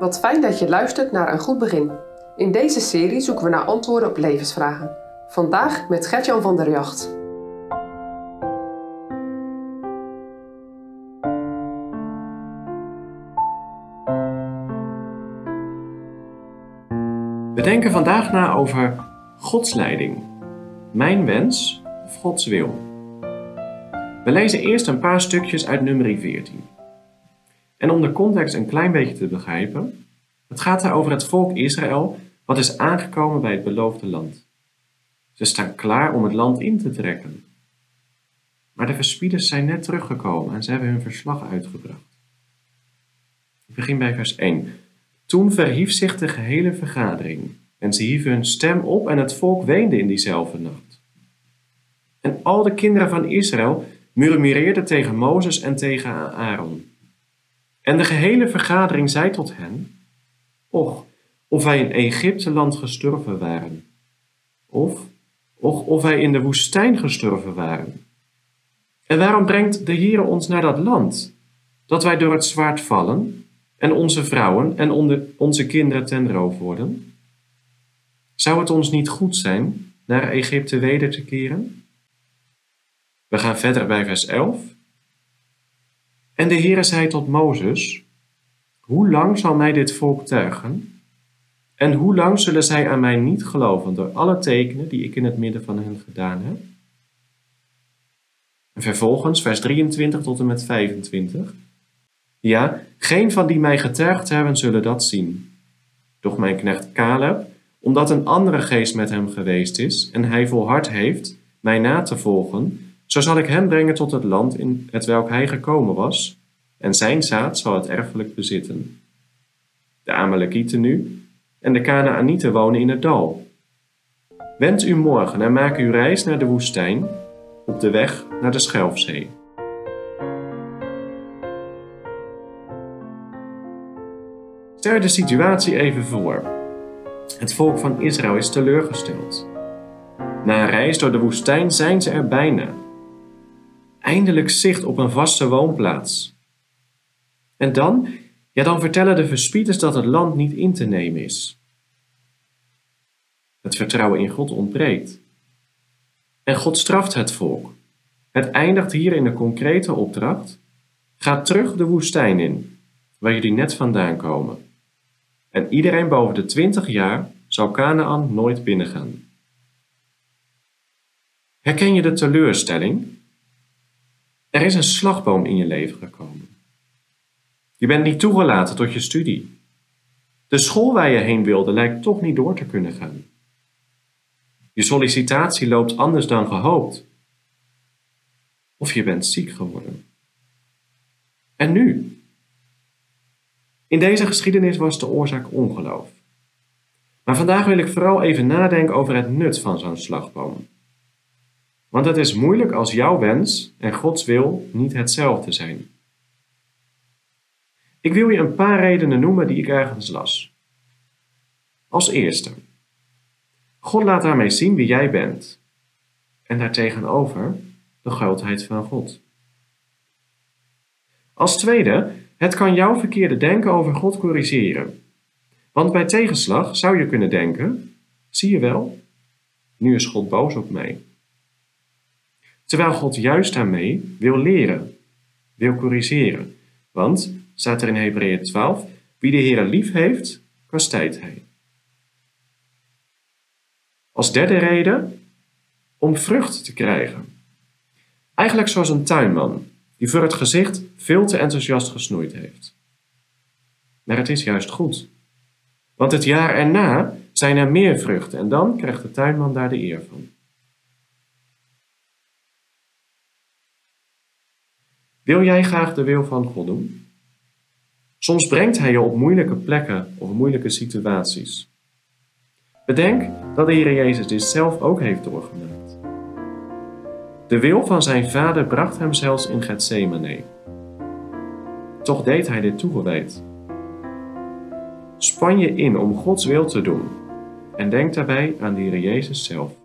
Wat fijn dat je luistert naar een goed begin. In deze serie zoeken we naar antwoorden op levensvragen. Vandaag met Gertjan van der Jacht. We denken vandaag na over Gods leiding. Mijn wens of Gods wil. We lezen eerst een paar stukjes uit nummer 14. En om de context een klein beetje te begrijpen, het gaat daar over het volk Israël wat is aangekomen bij het beloofde land. Ze staan klaar om het land in te trekken. Maar de verspieders zijn net teruggekomen en ze hebben hun verslag uitgebracht. Ik begin bij vers 1. Toen verhief zich de gehele vergadering en ze hieven hun stem op en het volk weende in diezelfde nacht. En al de kinderen van Israël murmureerden tegen Mozes en tegen Aaron. En de gehele vergadering zei tot hen, Och, of wij in Egypte-land gestorven waren, of, och, of wij in de woestijn gestorven waren. En waarom brengt de Heere ons naar dat land, dat wij door het zwaard vallen, en onze vrouwen en onze kinderen ten roof worden? Zou het ons niet goed zijn naar Egypte weder te keren? We gaan verder bij vers 11. En de Heere zei tot Mozes, Hoe lang zal mij dit volk tuigen? En hoe lang zullen zij aan mij niet geloven door alle tekenen die ik in het midden van hen gedaan heb? En vervolgens, vers 23 tot en met 25. Ja, geen van die mij getuigd hebben zullen dat zien. Doch mijn knecht Caleb, omdat een andere geest met hem geweest is en hij volhard heeft mij na te volgen, zo zal ik hem brengen tot het land in het welk hij gekomen was, en zijn zaad zal het erfelijk bezitten. De Amalekieten nu en de Kanaanieten wonen in het dal. Wend u morgen en maak uw reis naar de woestijn, op de weg naar de Schelfzee. Stel de situatie even voor. Het volk van Israël is teleurgesteld. Na een reis door de woestijn zijn ze er bijna eindelijk zicht op een vaste woonplaats. En dan, ja, dan vertellen de verspieders dat het land niet in te nemen is. Het vertrouwen in God ontbreekt. En God straft het volk. Het eindigt hier in de concrete opdracht: ga terug de woestijn in, waar jullie net vandaan komen. En iedereen boven de twintig jaar zal Canaan nooit binnengaan. Herken je de teleurstelling er is een slagboom in je leven gekomen. Je bent niet toegelaten tot je studie. De school waar je heen wilde lijkt toch niet door te kunnen gaan. Je sollicitatie loopt anders dan gehoopt. Of je bent ziek geworden. En nu? In deze geschiedenis was de oorzaak ongeloof. Maar vandaag wil ik vooral even nadenken over het nut van zo'n slagboom. Want het is moeilijk als jouw wens en Gods wil niet hetzelfde zijn. Ik wil je een paar redenen noemen die ik ergens las. Als eerste, God laat daarmee zien wie jij bent. En daartegenover de grootheid van God. Als tweede, het kan jouw verkeerde denken over God corrigeren. Want bij tegenslag zou je kunnen denken: zie je wel, nu is God boos op mij. Terwijl God juist daarmee wil leren, wil corrigeren. Want, staat er in Hebreeën 12, wie de Heer lief heeft, kastijdt hij. Als derde reden, om vrucht te krijgen. Eigenlijk zoals een tuinman, die voor het gezicht veel te enthousiast gesnoeid heeft. Maar het is juist goed. Want het jaar erna zijn er meer vruchten en dan krijgt de tuinman daar de eer van. Wil jij graag de wil van God doen? Soms brengt Hij je op moeilijke plekken of moeilijke situaties. Bedenk dat de Heer Jezus dit zelf ook heeft doorgemaakt. De wil van zijn vader bracht hem zelfs in Gethsemane. Toch deed hij dit toegewijd. Span je in om Gods wil te doen en denk daarbij aan de Heer Jezus zelf.